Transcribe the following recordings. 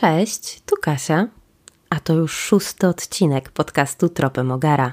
Cześć, tu Kasia, a to już szósty odcinek podcastu Tropy Mogara.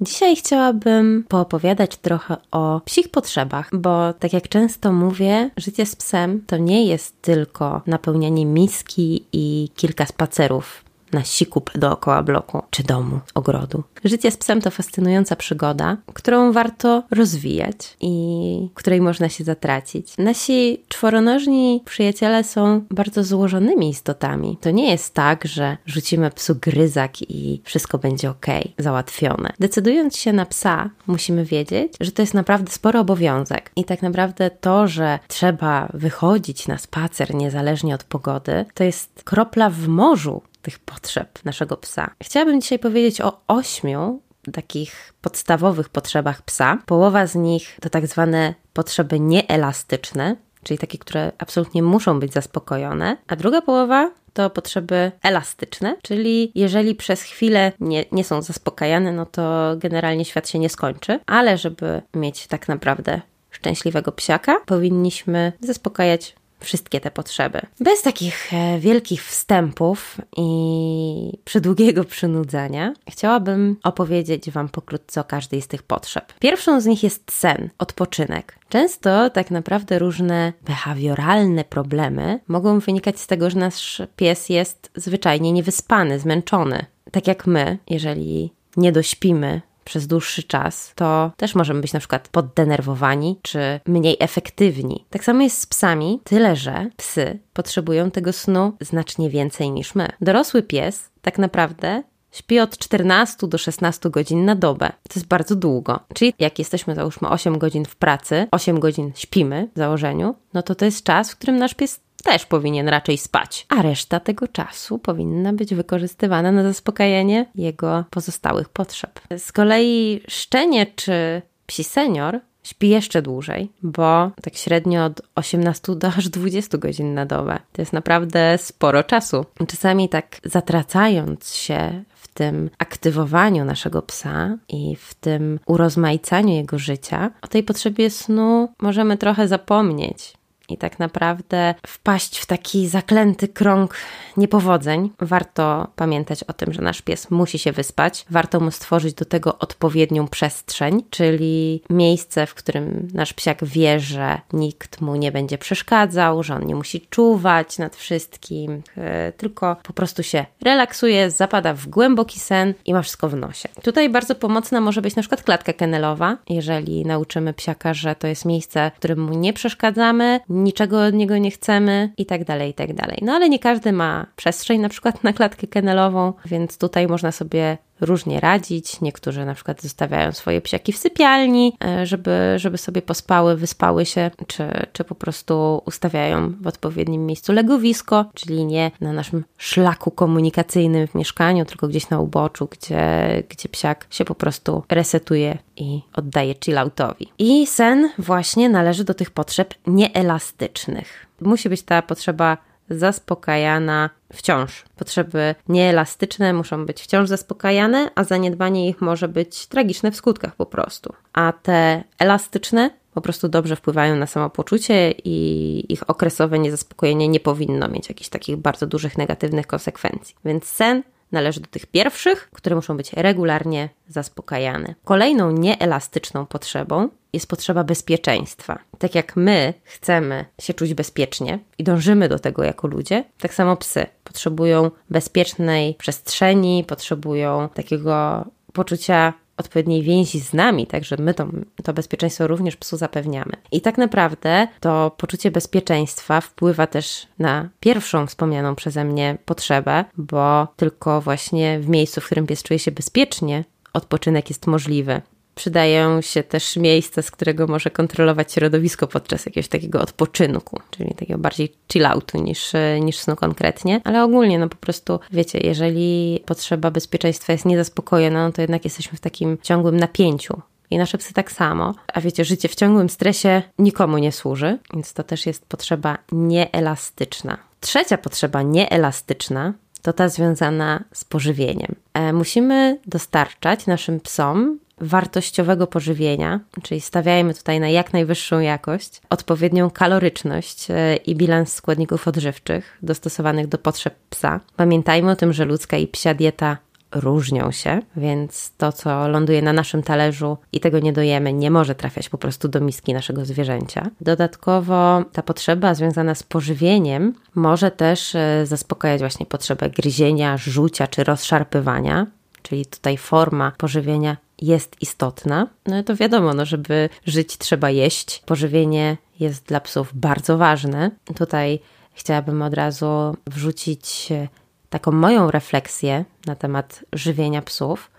Dzisiaj chciałabym poopowiadać trochę o psich potrzebach, bo tak jak często mówię, życie z psem to nie jest tylko napełnianie miski i kilka spacerów na sikup dookoła bloku czy domu, ogrodu. Życie z psem to fascynująca przygoda, którą warto rozwijać i której można się zatracić. Nasi czworonożni przyjaciele są bardzo złożonymi istotami. To nie jest tak, że rzucimy psu gryzak i wszystko będzie ok, załatwione. Decydując się na psa, musimy wiedzieć, że to jest naprawdę spory obowiązek i tak naprawdę to, że trzeba wychodzić na spacer niezależnie od pogody, to jest kropla w morzu tych potrzeb naszego psa. Chciałabym dzisiaj powiedzieć o ośmiu takich podstawowych potrzebach psa. Połowa z nich to tak zwane potrzeby nieelastyczne, czyli takie, które absolutnie muszą być zaspokojone, a druga połowa to potrzeby elastyczne, czyli jeżeli przez chwilę nie, nie są zaspokajane, no to generalnie świat się nie skończy, ale żeby mieć tak naprawdę szczęśliwego psiaka, powinniśmy zaspokajać wszystkie te potrzeby. Bez takich e, wielkich wstępów i przydługiego przynudzania, chciałabym opowiedzieć Wam pokrótce o każdej z tych potrzeb. Pierwszą z nich jest sen, odpoczynek. Często tak naprawdę różne behawioralne problemy mogą wynikać z tego, że nasz pies jest zwyczajnie niewyspany, zmęczony. Tak jak my, jeżeli nie dośpimy przez dłuższy czas, to też możemy być na przykład poddenerwowani czy mniej efektywni. Tak samo jest z psami, tyle że psy potrzebują tego snu znacznie więcej niż my. Dorosły pies tak naprawdę śpi od 14 do 16 godzin na dobę. To jest bardzo długo. Czyli jak jesteśmy załóżmy 8 godzin w pracy, 8 godzin śpimy w założeniu, no to to jest czas, w którym nasz pies też powinien raczej spać, a reszta tego czasu powinna być wykorzystywana na zaspokajanie jego pozostałych potrzeb. Z kolei szczenie czy psi senior śpi jeszcze dłużej, bo tak średnio od 18 do aż 20 godzin na dobę. To jest naprawdę sporo czasu. Czasami tak zatracając się w tym aktywowaniu naszego psa i w tym urozmaicaniu jego życia, o tej potrzebie snu możemy trochę zapomnieć i tak naprawdę wpaść w taki zaklęty krąg niepowodzeń. Warto pamiętać o tym, że nasz pies musi się wyspać. Warto mu stworzyć do tego odpowiednią przestrzeń, czyli miejsce, w którym nasz psiak wie, że nikt mu nie będzie przeszkadzał, że on nie musi czuwać nad wszystkim, e, tylko po prostu się relaksuje, zapada w głęboki sen i ma wszystko w nosie. Tutaj bardzo pomocna może być na przykład klatka kennelowa, jeżeli nauczymy psiaka, że to jest miejsce, w którym mu nie przeszkadzamy, niczego od niego nie chcemy i tak dalej, i tak dalej. No ale nie każdy ma przestrzeń na przykład na klatkę kennelową, więc tutaj można sobie różnie radzić. Niektórzy na przykład zostawiają swoje psiaki w sypialni, e, żeby, żeby sobie pospały, wyspały się, czy, czy po prostu ustawiają w odpowiednim miejscu legowisko, czyli nie na naszym szlaku komunikacyjnym w mieszkaniu, tylko gdzieś na uboczu, gdzie, gdzie psiak się po prostu resetuje i oddaje chilloutowi. I sen właśnie należy do tych potrzeb nieelastycznych. Musi być ta potrzeba zaspokajana wciąż. Potrzeby nieelastyczne muszą być wciąż zaspokajane, a zaniedbanie ich może być tragiczne w skutkach po prostu. A te elastyczne po prostu dobrze wpływają na samopoczucie i ich okresowe niezaspokojenie nie powinno mieć jakichś takich bardzo dużych negatywnych konsekwencji. Więc sen należy do tych pierwszych, które muszą być regularnie zaspokajane. Kolejną nieelastyczną potrzebą jest potrzeba bezpieczeństwa. Tak jak my chcemy się czuć bezpiecznie i dążymy do tego jako ludzie, tak samo psy potrzebują bezpiecznej przestrzeni, potrzebują takiego poczucia odpowiedniej więzi z nami, także my to, to bezpieczeństwo również psu zapewniamy. I tak naprawdę to poczucie bezpieczeństwa wpływa też na pierwszą wspomnianą przeze mnie potrzebę, bo tylko właśnie w miejscu, w którym pies czuje się bezpiecznie, odpoczynek jest możliwy przydają się też miejsca, z którego może kontrolować środowisko podczas jakiegoś takiego odpoczynku, czyli takiego bardziej chilloutu niż, niż snu konkretnie, ale ogólnie no po prostu wiecie, jeżeli potrzeba bezpieczeństwa jest niezaspokojona, no to jednak jesteśmy w takim ciągłym napięciu. I nasze psy tak samo. A wiecie, życie w ciągłym stresie nikomu nie służy, więc to też jest potrzeba nieelastyczna. Trzecia potrzeba nieelastyczna to ta związana z pożywieniem. E, musimy dostarczać naszym psom wartościowego pożywienia, czyli stawiajmy tutaj na jak najwyższą jakość, odpowiednią kaloryczność e, i bilans składników odżywczych dostosowanych do potrzeb psa. Pamiętajmy o tym, że ludzka i psia dieta różnią się, więc to, co ląduje na naszym talerzu i tego nie dojemy, nie może trafiać po prostu do miski naszego zwierzęcia. Dodatkowo ta potrzeba związana z pożywieniem może też e, zaspokajać właśnie potrzebę gryzienia, rzucia czy rozszarpywania, czyli tutaj forma pożywienia jest istotna. No to wiadomo, no, żeby żyć trzeba jeść. Pożywienie jest dla psów bardzo ważne. Tutaj chciałabym od razu wrzucić e, taką moją refleksję na temat żywienia psów.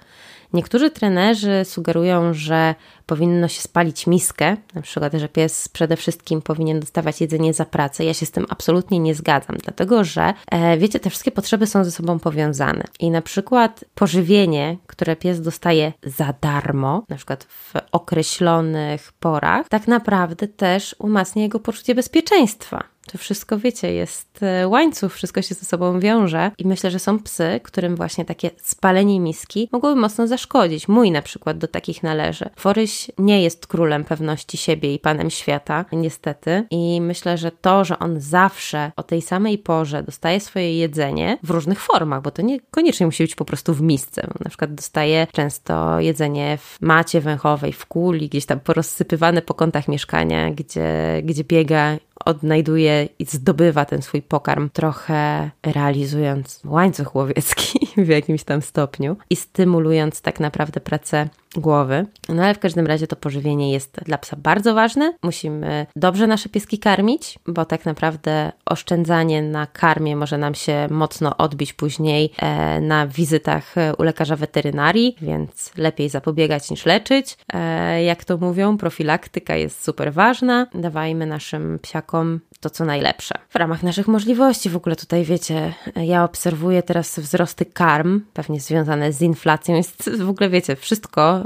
Niektórzy trenerzy sugerują, że powinno się spalić miskę, na przykład, że pies przede wszystkim powinien dostawać jedzenie za pracę. Ja się z tym absolutnie nie zgadzam, dlatego że e, wiecie, te wszystkie potrzeby są ze sobą powiązane. I na przykład pożywienie, które pies dostaje za darmo, na przykład w określonych porach, tak naprawdę też umacnia jego poczucie bezpieczeństwa. To wszystko, wiecie, jest e, łańcuch, wszystko się ze sobą wiąże i myślę, że są psy, którym właśnie takie spalenie miski mogłoby mocno zaszkodzić. Mój na przykład do takich należy. Foryś nie jest królem pewności siebie i panem świata, niestety. I myślę, że to, że on zawsze o tej samej porze dostaje swoje jedzenie w różnych formach, bo to niekoniecznie musi być po prostu w misce. Na przykład dostaje często jedzenie w macie węchowej, w kuli, gdzieś tam porozsypywane po kątach mieszkania, gdzie, gdzie biega odnajduje i zdobywa ten swój pokarm, trochę realizując łańcuch łowiecki w jakimś tam stopniu i stymulując tak naprawdę pracę głowy. No ale w każdym razie to pożywienie jest dla psa bardzo ważne. Musimy dobrze nasze pieski karmić, bo tak naprawdę oszczędzanie na karmie może nam się mocno odbić później e, na wizytach u lekarza weterynarii, więc lepiej zapobiegać niż leczyć. E, jak to mówią, profilaktyka jest super ważna. Dawajmy naszym psiakom to, co najlepsze. W ramach naszych możliwości, w ogóle tutaj wiecie, ja obserwuję teraz wzrosty karm, pewnie związane z inflacją. Jest w ogóle, wiecie, wszystko y,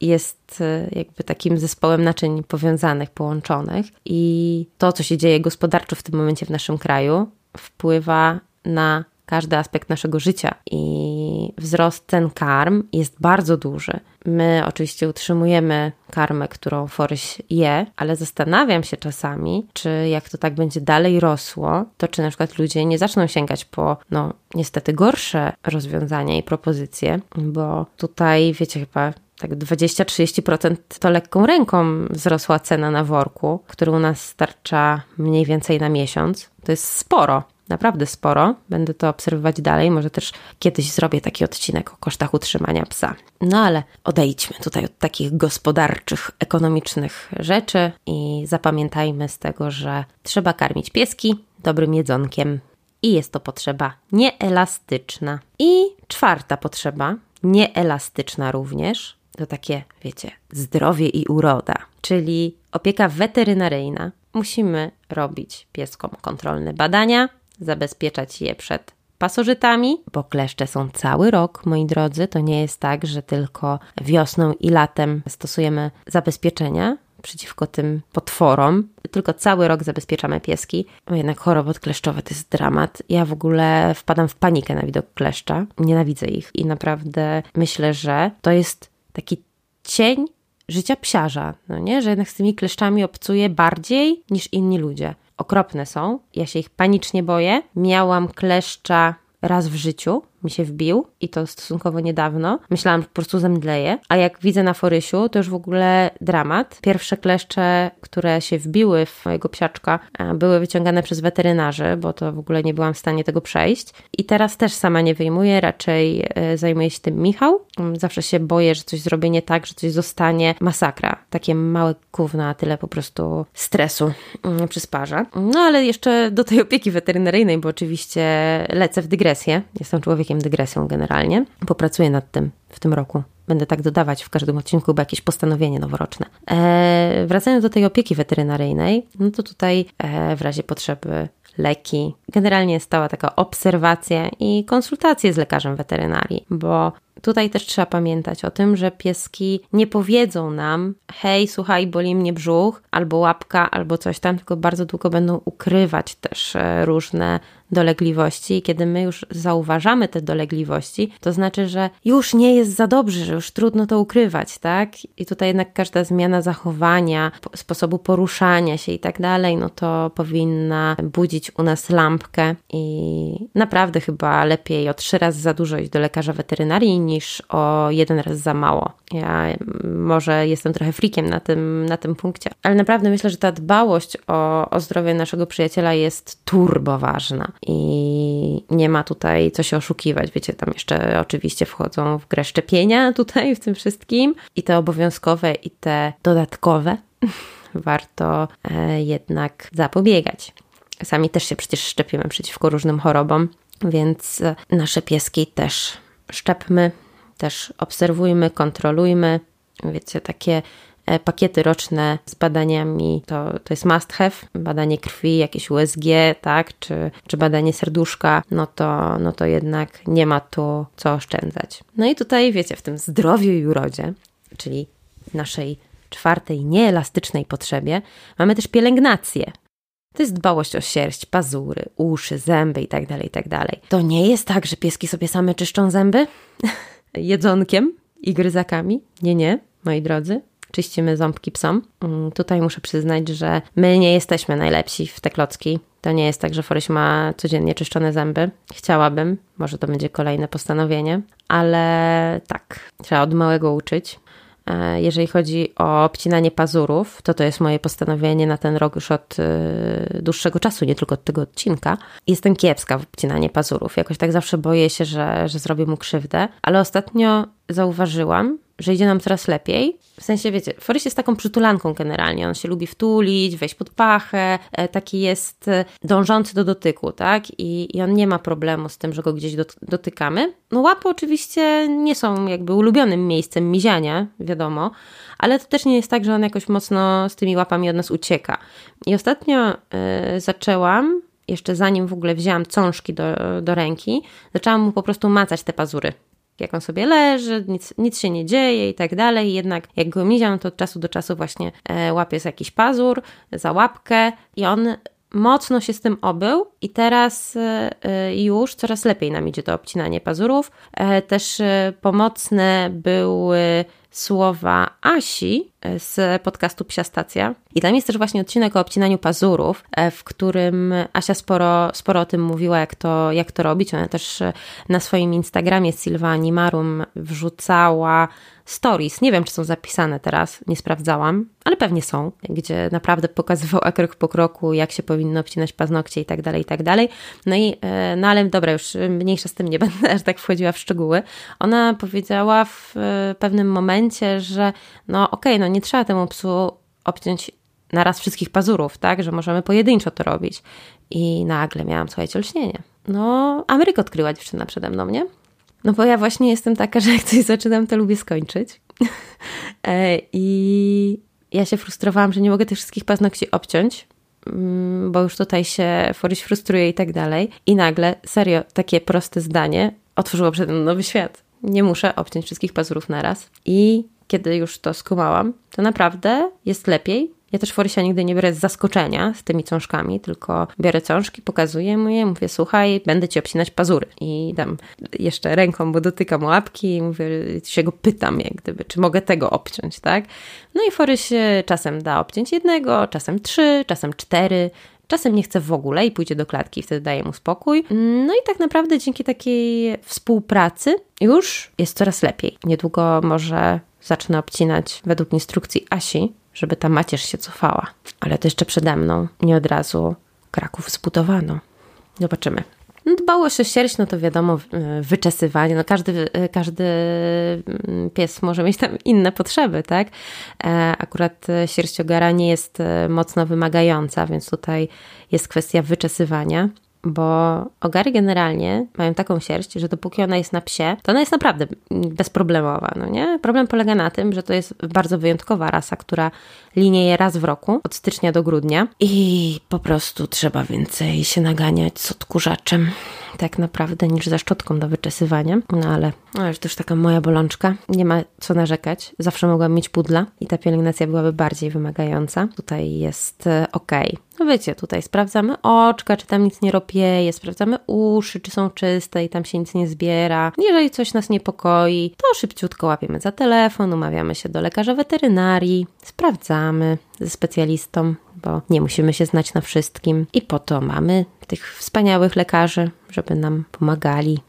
jest y, jakby takim zespołem naczyń powiązanych, połączonych i to, co się dzieje gospodarczo w tym momencie w naszym kraju, wpływa na każdy aspekt naszego życia i wzrost cen karm jest bardzo duży. My oczywiście utrzymujemy karmę, którą Foryś je, ale zastanawiam się czasami, czy jak to tak będzie dalej rosło, to czy na przykład ludzie nie zaczną sięgać po, no niestety, gorsze rozwiązania i propozycje, bo tutaj, wiecie, chyba tak 20-30% to lekką ręką wzrosła cena na worku, który u nas starcza mniej więcej na miesiąc. To jest sporo naprawdę sporo. Będę to obserwować dalej. Może też kiedyś zrobię taki odcinek o kosztach utrzymania psa. No ale odejdźmy tutaj od takich gospodarczych, ekonomicznych rzeczy i zapamiętajmy z tego, że trzeba karmić pieski dobrym jedzonkiem. I jest to potrzeba nieelastyczna. I czwarta potrzeba, nieelastyczna również, to takie, wiecie, zdrowie i uroda, czyli opieka weterynaryjna. Musimy robić pieskom kontrolne badania, zabezpieczać je przed pasożytami, bo kleszcze są cały rok, moi drodzy. To nie jest tak, że tylko wiosną i latem stosujemy zabezpieczenia przeciwko tym potworom, tylko cały rok zabezpieczamy pieski. Jednak choroby kleszczowe to jest dramat. Ja w ogóle wpadam w panikę na widok kleszcza. Nienawidzę ich i naprawdę myślę, że to jest taki cień życia psiarza, no nie? Że jednak z tymi kleszczami obcuje bardziej niż inni ludzie okropne są. Ja się ich panicznie boję. Miałam kleszcza raz w życiu mi się wbił i to stosunkowo niedawno. Myślałam, że po prostu zemdleję, a jak widzę na Forysiu, to już w ogóle dramat. Pierwsze kleszcze, które się wbiły w mojego psiaczka, e, były wyciągane przez weterynarzy, bo to w ogóle nie byłam w stanie tego przejść. I teraz też sama nie wyjmuję, raczej e, zajmuje się tym Michał. Mm, zawsze się boję, że coś zrobię nie tak, że coś zostanie. Masakra. Takie małe kówna, tyle po prostu stresu mm, przysparza. No ale jeszcze do tej opieki weterynaryjnej, bo oczywiście lecę w dygresję. Jestem człowiekiem dygresją generalnie. Popracuję nad tym w tym roku. Będę tak dodawać w każdym odcinku, bo jakieś postanowienie noworoczne. E, wracając do tej opieki weterynaryjnej, no to tutaj e, w razie potrzeby leki. Generalnie stała taka obserwacja i konsultacje z lekarzem weterynarii, bo tutaj też trzeba pamiętać o tym, że pieski nie powiedzą nam: hej, słuchaj, boli mnie brzuch, albo łapka, albo coś tam, tylko bardzo długo będą ukrywać też e, różne dolegliwości i kiedy my już zauważamy te dolegliwości, to znaczy, że już nie jest za dobrze, że już trudno to ukrywać, tak? I tutaj jednak każda zmiana zachowania, sposobu poruszania się i tak dalej, no to powinna budzić u nas lampkę i naprawdę chyba lepiej o trzy razy za dużo iść do lekarza weterynarii niż o jeden raz za mało. Ja może jestem trochę frikiem na tym, na tym punkcie, ale naprawdę myślę, że ta dbałość o, o zdrowie naszego przyjaciela jest turbo ważna i nie ma tutaj co się oszukiwać. Wiecie, tam jeszcze oczywiście wchodzą w grę szczepienia tutaj w tym wszystkim i te obowiązkowe i te dodatkowe warto e, jednak zapobiegać. Sami też się przecież szczepimy przeciwko różnym chorobom, więc e, nasze pieski też szczepmy, też obserwujmy, kontrolujmy. Wiecie, takie pakiety roczne z badaniami to, to jest must have. Badanie krwi, jakieś USG, tak, czy, czy badanie serduszka, no to, no to jednak nie ma tu co oszczędzać. No i tutaj, wiecie, w tym zdrowiu i urodzie, czyli naszej czwartej nieelastycznej potrzebie, mamy też pielęgnację. To jest dbałość o sierść, pazury, uszy, zęby itd., tak itd. Tak to nie jest tak, że pieski sobie same czyszczą zęby jedzonkiem i gryzakami. Nie, nie, moi drodzy. Czyścimy ząbki psom. Mm, tutaj muszę przyznać, że my nie jesteśmy najlepsi w te klocki. To nie jest tak, że Foryś ma codziennie czyszczone zęby. Chciałabym, może to będzie kolejne postanowienie, ale tak, trzeba od małego uczyć. E, jeżeli chodzi o obcinanie pazurów, to to jest moje postanowienie na ten rok już od e, dłuższego czasu, nie tylko od tego odcinka. Jestem kiepska w obcinanie pazurów. Jakoś tak zawsze boję się, że, że zrobię mu krzywdę, ale ostatnio zauważyłam, że idzie nam coraz lepiej. W sensie, wiecie, Forrest jest taką przytulanką generalnie. On się lubi wtulić, wejść pod pachę, e, taki jest e, dążący do dotyku, tak? I, i on nie ma problemu z tym, że go gdzieś dotykamy. No łapy oczywiście nie są jakby ulubionym miejscem miziania, wiadomo, ale to też nie jest tak, że on jakoś mocno z tymi łapami od nas ucieka. I ostatnio y, zaczęłam jeszcze zanim w ogóle wzięłam cążki do, do ręki, zaczęłam mu po prostu macać te pazury jak on sobie leży, nic, nic się nie dzieje i tak dalej. Jednak jak go miziam, to od czasu do czasu właśnie e, łapie z jakiś pazur za łapkę i on mocno się z tym obył i teraz e, e, już coraz lepiej nam idzie to obcinanie pazurów. Też pomocne były słowa Asi z podcastu Psia Stacja. I tam jest też właśnie odcinek o obcinaniu pazurów, e, w którym Asia sporo, sporo o tym mówiła, jak to, jak to robić. Ona też e, na swoim Instagramie Silva Animarum wrzucała stories. Nie wiem, czy są zapisane teraz, nie sprawdzałam, ale pewnie są, gdzie naprawdę pokazywała krok po kroku, jak się powinno obcinać paznokcie i tak dalej, i tak dalej. No i, e, no ale dobra, już mniejsza z tym nie będę aż tak wchodziła w szczegóły. Ona powiedziała w pewnym momencie, że no okej, okay, no nie trzeba temu psu obciąć naraz wszystkich pazurów, tak, że możemy pojedynczo to robić. I nagle miałam, słuchajcie, olśnienie. No, Ameryka odkryła dziewczyna przede mną, nie? No bo ja właśnie jestem taka, że jak coś zaczynam, to lubię skończyć. E, I ja się frustrowałam, że nie mogę tych wszystkich paznokci obciąć, mm, bo już tutaj się Foryś frustruje i tak dalej. I nagle, serio, takie proste zdanie otworzyło przed mną nowy świat. Nie muszę obciąć wszystkich pazurów naraz. I kiedy już to skumałam, to naprawdę jest lepiej. Ja też Forysia nigdy nie biorę z zaskoczenia z tymi cążkami, tylko biorę cążki, pokazuję mu je, mówię, słuchaj, będę ci obcinać pazury. I dam jeszcze ręką, bo dotykam łapki i mówię, się go pytam, jak gdyby, czy mogę tego obciąć, tak? No i Foryś czasem da obciąć jednego, czasem trzy, czasem cztery, Czasem nie chce w ogóle i pójdzie do klatki, wtedy daje mu spokój. No i tak naprawdę dzięki takiej współpracy już jest coraz lepiej. Niedługo może zacznę obcinać według instrukcji Asi, żeby ta macierz się cofała. Ale to jeszcze przede mną. Nie od razu Kraków zbudowano. Zobaczymy. No, dbałość o sierść, no to wiadomo, e, wyczesywanie. No każdy, e, każdy mm, pies może mieć tam inne potrzeby, tak? E, akurat sierściogara nie jest mocno wymagająca, więc tutaj jest kwestia wyczesywania bo ogary generalnie mają taką sierść, że dopóki ona jest na psie, to ona jest naprawdę bezproblemowa, no nie? Problem polega na tym, że to jest bardzo wyjątkowa rasa, która linieje raz w roku, od stycznia do grudnia i po prostu trzeba więcej się naganiać z odkurzaczem tak naprawdę niż za szczotką do wyczesywania. No ale no, już to już taka moja bolączka. Nie ma co narzekać. Zawsze mogłam mieć pudla i ta pielęgnacja byłaby bardziej wymagająca. Tutaj jest e, ok. no wiecie, tutaj sprawdzamy oczka, czy tam nic nie ropieje, sprawdzamy uszy, czy są czyste i tam się nic nie zbiera. Jeżeli coś nas niepokoi, to szybciutko łapiemy za telefon, umawiamy się do lekarza weterynarii, sprawdzamy ze specjalistą, bo nie musimy się znać na wszystkim. I po to mamy tych wspaniałych lekarzy, żeby nam pomagali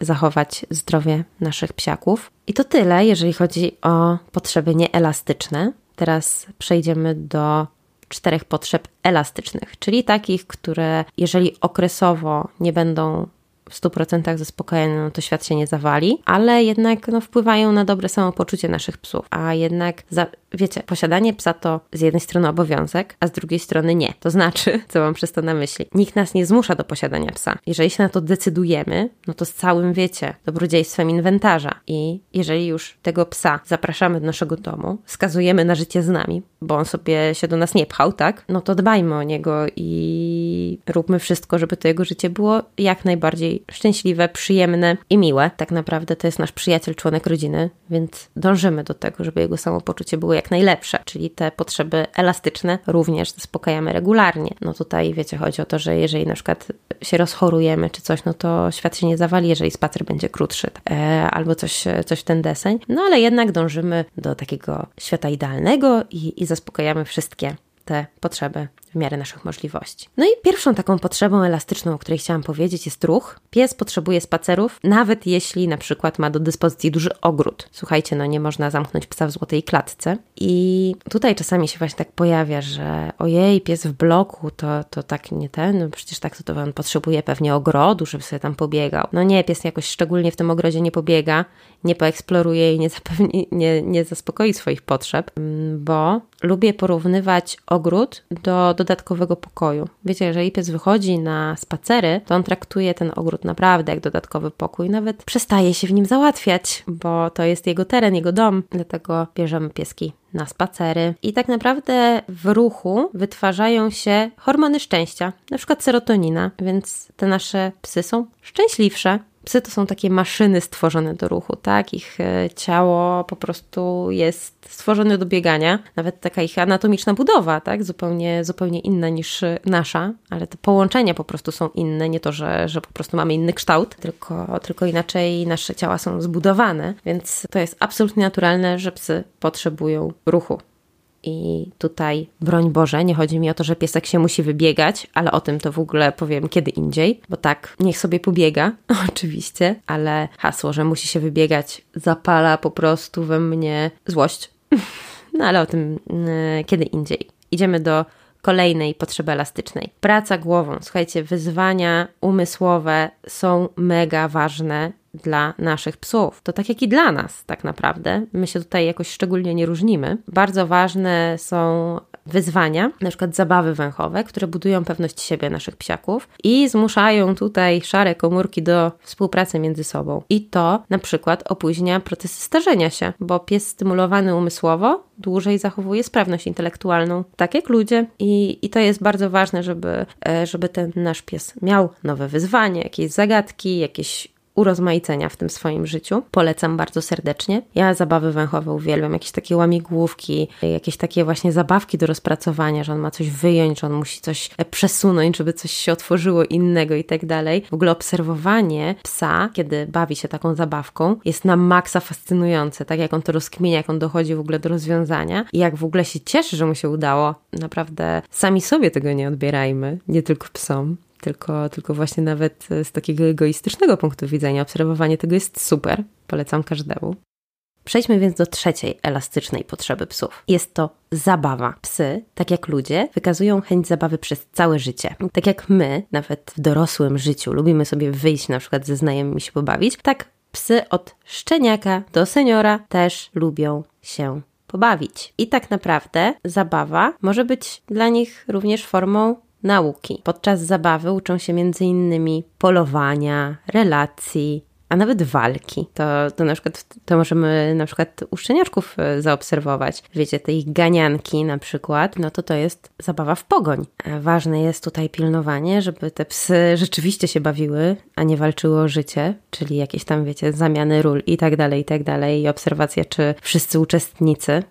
zachować zdrowie naszych psiaków. I to tyle, jeżeli chodzi o potrzeby nieelastyczne. Teraz przejdziemy do czterech potrzeb elastycznych, czyli takich, które jeżeli okresowo nie będą w 100% zaspokojone, no to świat się nie zawali, ale jednak no, wpływają na dobre samopoczucie naszych psów. A jednak, za, wiecie, posiadanie psa to z jednej strony obowiązek, a z drugiej strony nie. To znaczy, co mam przez to na myśli? Nikt nas nie zmusza do posiadania psa. Jeżeli się na to decydujemy, no to z całym, wiecie, dobrodziejstwem inwentarza. I jeżeli już tego psa zapraszamy do naszego domu, skazujemy na życie z nami, bo on sobie się do nas nie pchał, tak? No to dbajmy o niego i róbmy wszystko, żeby to jego życie było jak najbardziej szczęśliwe, przyjemne i miłe. Tak naprawdę to jest nasz przyjaciel, członek rodziny, więc dążymy do tego, żeby jego samopoczucie było jak najlepsze, czyli te potrzeby elastyczne również zaspokajamy regularnie. No tutaj wiecie, chodzi o to, że jeżeli na przykład się rozchorujemy czy coś, no to świat się nie zawali, jeżeli spacer będzie krótszy e, albo coś, coś w ten deseń. No ale jednak dążymy do takiego świata idealnego i, i zaspokajamy wszystkie te potrzeby w miarę naszych możliwości. No i pierwszą taką potrzebą elastyczną, o której chciałam powiedzieć, jest ruch. Pies potrzebuje spacerów, nawet jeśli na przykład ma do dyspozycji duży ogród. Słuchajcie, no nie można zamknąć psa w złotej klatce. I tutaj czasami się właśnie tak pojawia, że ojej, pies w bloku, to, to tak nie ten, no przecież tak to, to on potrzebuje pewnie ogrodu, żeby sobie tam pobiegał. No nie, pies jakoś szczególnie w tym ogrodzie nie pobiega, nie poeksploruje i nie, zapewni, nie, nie zaspokoi swoich potrzeb, bo lubię porównywać ogród do, do dodatkowego pokoju. Wiecie, jeżeli pies wychodzi na spacery, to on traktuje ten ogród naprawdę jak dodatkowy pokój, nawet przestaje się w nim załatwiać, bo to jest jego teren, jego dom, dlatego bierzemy pieski na spacery. I tak naprawdę w ruchu wytwarzają się hormony szczęścia, na przykład serotonina, więc te nasze psy są szczęśliwsze, Psy to są takie maszyny stworzone do ruchu, tak? Ich e, ciało po prostu jest stworzone do biegania. Nawet taka ich anatomiczna budowa, tak? Zupełnie, zupełnie inna niż nasza, ale te połączenia po prostu są inne. Nie to, że, że po prostu mamy inny kształt, tylko, tylko inaczej nasze ciała są zbudowane, więc to jest absolutnie naturalne, że psy potrzebują ruchu. I tutaj, broń Boże, nie chodzi mi o to, że piesek się musi wybiegać, ale o tym to w ogóle powiem kiedy indziej, bo tak, niech sobie pobiega, oczywiście, ale hasło, że musi się wybiegać, zapala po prostu we mnie złość. No ale o tym yy, kiedy indziej. Idziemy do kolejnej potrzeby elastycznej. Praca głową. Słuchajcie, wyzwania umysłowe są mega ważne dla naszych psów. To tak jak i dla nas, tak naprawdę. My się tutaj jakoś szczególnie nie różnimy. Bardzo ważne są wyzwania, na przykład zabawy węchowe, które budują pewność siebie naszych psiaków i zmuszają tutaj szare komórki do współpracy między sobą. I to na przykład opóźnia procesy starzenia się, bo pies stymulowany umysłowo dłużej zachowuje sprawność intelektualną, tak jak ludzie. I, i to jest bardzo ważne, żeby, e, żeby ten nasz pies miał nowe wyzwanie, jakieś zagadki, jakieś urozmaicenia w tym swoim życiu. Polecam bardzo serdecznie. Ja zabawy węchowe uwielbiam, jakieś takie łamigłówki, jakieś takie właśnie zabawki do rozpracowania, że on ma coś wyjąć, że on musi coś przesunąć, żeby coś się otworzyło innego i tak dalej. W ogóle obserwowanie psa, kiedy bawi się taką zabawką, jest na maksa fascynujące, tak jak on to rozkmienia, jak on dochodzi w ogóle do rozwiązania i jak w ogóle się cieszy, że mu się udało. Naprawdę sami sobie tego nie odbierajmy, nie tylko psom tylko, tylko właśnie nawet z takiego egoistycznego punktu widzenia obserwowanie tego jest super. Polecam każdemu. Przejdźmy więc do trzeciej elastycznej potrzeby psów. Jest to zabawa. Psy, tak jak ludzie, wykazują chęć zabawy przez całe życie. Tak jak my, nawet w dorosłym życiu, lubimy sobie wyjść na przykład ze znajomymi się pobawić, tak psy od szczeniaka do seniora też lubią się pobawić. I tak naprawdę zabawa może być dla nich również formą nauki. Podczas zabawy uczą się m.in. polowania, relacji, a nawet walki. To, to na przykład to możemy na przykład u szczeniaczków e, zaobserwować. Wiecie, te ich ganianki na przykład, no to to jest zabawa w pogoń. E, ważne jest tutaj pilnowanie, żeby te psy rzeczywiście się bawiły, a nie walczyły o życie, czyli jakieś tam, wiecie, zamiany ról i tak dalej, i tak dalej, i obserwacja, czy wszyscy uczestnicy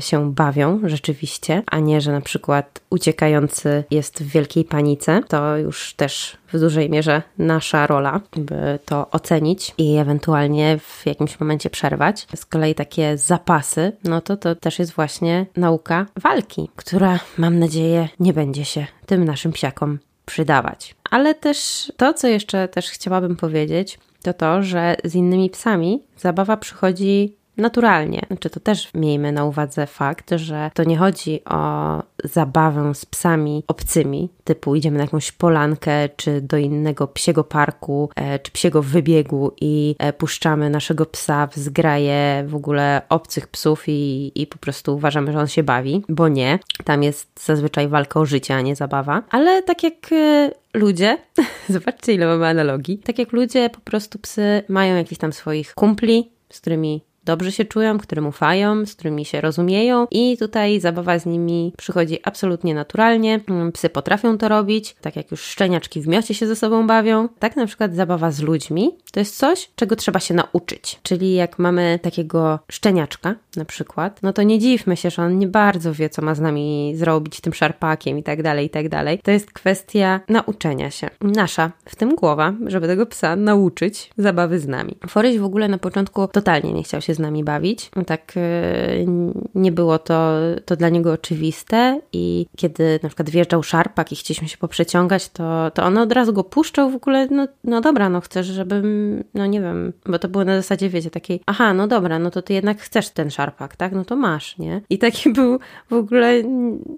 się bawią rzeczywiście, a nie, że na przykład uciekający jest w wielkiej panice. To już też w dużej mierze nasza rola, by to ocenić i ewentualnie w jakimś momencie przerwać. Z kolei takie zapasy, no to to też jest właśnie nauka walki, która mam nadzieję nie będzie się tym naszym psiakom przydawać. Ale też to, co jeszcze też chciałabym powiedzieć, to to, że z innymi psami zabawa przychodzi naturalnie. Znaczy, to też miejmy na uwadze fakt, że to nie chodzi o zabawę z psami obcymi, typu idziemy na jakąś polankę, czy do innego psiego parku, e, czy psiego wybiegu i e, puszczamy naszego psa w zgraje w ogóle obcych psów i, i po prostu uważamy, że on się bawi, bo nie. Tam jest zazwyczaj walka o życie, a nie zabawa. Ale tak jak e, ludzie, zobaczcie ile mamy analogii, tak jak ludzie, po prostu psy mają jakichś tam swoich kumpli, z którymi dobrze się czują, którym ufają, z którymi się rozumieją i tutaj zabawa z nimi przychodzi absolutnie naturalnie. Mm, psy potrafią to robić, tak jak już szczeniaczki w miocie się ze sobą bawią. Tak na przykład zabawa z ludźmi to jest coś, czego trzeba się nauczyć. Czyli jak mamy takiego szczeniaczka na przykład, no to nie dziwmy się, że on nie bardzo wie, co ma z nami zrobić tym szarpakiem i tak dalej, i tak dalej. To jest kwestia nauczenia się. Nasza, w tym głowa, żeby tego psa nauczyć zabawy z nami. Foryś w ogóle na początku totalnie nie chciał się z nami bawić. Tak e, nie było to, to dla niego oczywiste i kiedy na przykład wjeżdżał szarpak i chcieliśmy się poprzeciągać, to, to on od razu go puszczał w ogóle, no, no dobra, no chcesz, żebym, no nie wiem, bo to było na zasadzie, wiecie, takiej, aha, no dobra, no to ty jednak chcesz ten szarpak, tak? No to masz, nie? I taki był w ogóle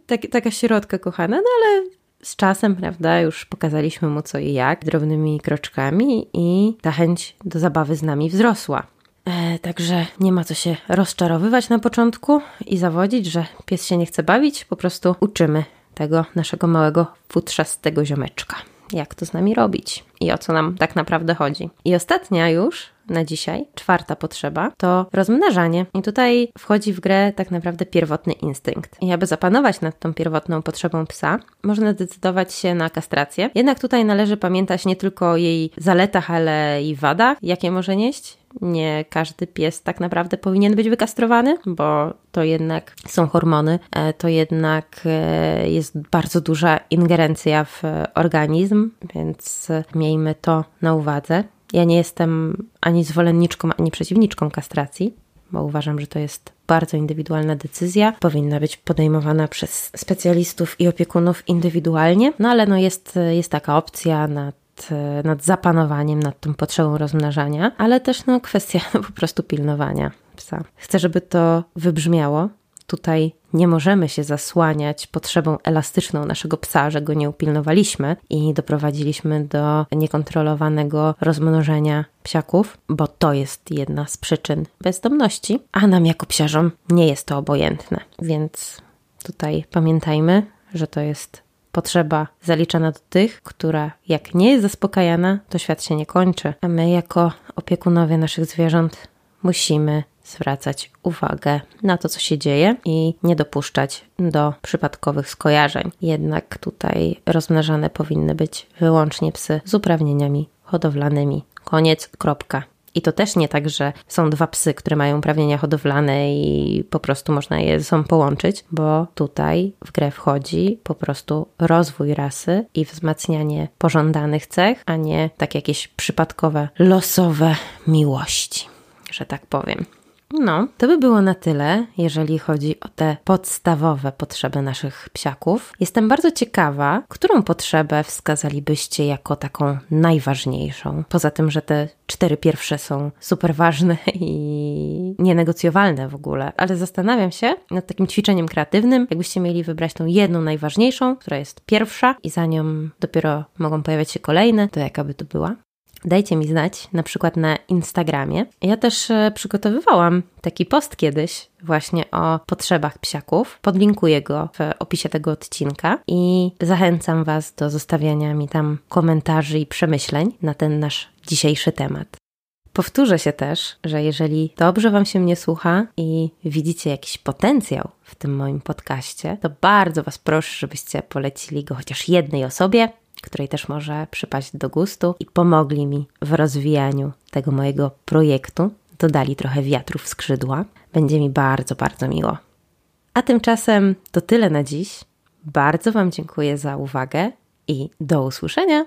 tak, taka środka kochana, no ale z czasem, prawda, już pokazaliśmy mu co i jak, drobnymi kroczkami i ta chęć do zabawy z nami wzrosła. E, także nie ma co się rozczarowywać na początku i zawodzić, że pies się nie chce bawić. Po prostu uczymy tego naszego małego futrzastego ziomeczka. Jak to z nami robić i o co nam tak naprawdę chodzi. I ostatnia już na dzisiaj, czwarta potrzeba, to rozmnażanie. I tutaj wchodzi w grę tak naprawdę pierwotny instynkt. I aby zapanować nad tą pierwotną potrzebą psa, można zdecydować się na kastrację. Jednak tutaj należy pamiętać nie tylko jej zaletach, ale i wadach, jakie może nieść nie każdy pies tak naprawdę powinien być wykastrowany, bo to jednak są hormony, e, to jednak e, jest bardzo duża ingerencja w organizm, więc miejmy to na uwadze. Ja nie jestem ani zwolenniczką, ani przeciwniczką kastracji, bo uważam, że to jest bardzo indywidualna decyzja, powinna być podejmowana przez specjalistów i opiekunów indywidualnie, no ale no jest, jest taka opcja nad nad zapanowaniem, nad tą potrzebą rozmnażania, ale też no, kwestia po prostu pilnowania psa. Chcę, żeby to wybrzmiało. Tutaj nie możemy się zasłaniać potrzebą elastyczną naszego psa, że go nie upilnowaliśmy i doprowadziliśmy do niekontrolowanego rozmnożenia psiaków, bo to jest jedna z przyczyn bezdomności, a nam jako psiarzom nie jest to obojętne. Więc tutaj pamiętajmy, że to jest potrzeba zaliczana do tych, która jak nie jest zaspokajana, to świat się nie kończy. A my, jako opiekunowie naszych zwierząt, musimy zwracać uwagę na to, co się dzieje i nie dopuszczać do przypadkowych skojarzeń. Jednak tutaj rozmnażane powinny być wyłącznie psy z uprawnieniami hodowlanymi. Koniec, kropka. I to też nie tak, że są dwa psy, które mają uprawnienia hodowlane i po prostu można je ze sobą połączyć, bo tutaj w grę wchodzi po prostu rozwój rasy i wzmacnianie pożądanych cech, a nie tak jakieś przypadkowe, losowe miłości, że tak powiem. No, to by było na tyle, jeżeli chodzi o te podstawowe potrzeby naszych psiaków. Jestem bardzo ciekawa, którą potrzebę wskazalibyście jako taką najważniejszą. Poza tym, że te cztery pierwsze są super ważne i nienegocjowalne w ogóle, ale zastanawiam się nad takim ćwiczeniem kreatywnym, jakbyście mieli wybrać tą jedną najważniejszą, która jest pierwsza i za nią dopiero mogą pojawiać się kolejne, to jaka by to była? Dajcie mi znać, na przykład na Instagramie. Ja też e, przygotowywałam taki post kiedyś właśnie o potrzebach psiaków. Podlinkuję go w opisie tego odcinka i zachęcam Was do zostawiania mi tam komentarzy i przemyśleń na ten nasz dzisiejszy temat. Powtórzę się też, że jeżeli dobrze Wam się mnie słucha i widzicie jakiś potencjał w tym moim podcaście, to bardzo Was proszę, żebyście polecili go chociaż jednej osobie, której też może przypaść do gustu i pomogli mi w rozwijaniu tego mojego projektu. Dodali trochę wiatru w skrzydła. Będzie mi bardzo, bardzo miło. A tymczasem to tyle na dziś. Bardzo Wam dziękuję za uwagę i do usłyszenia.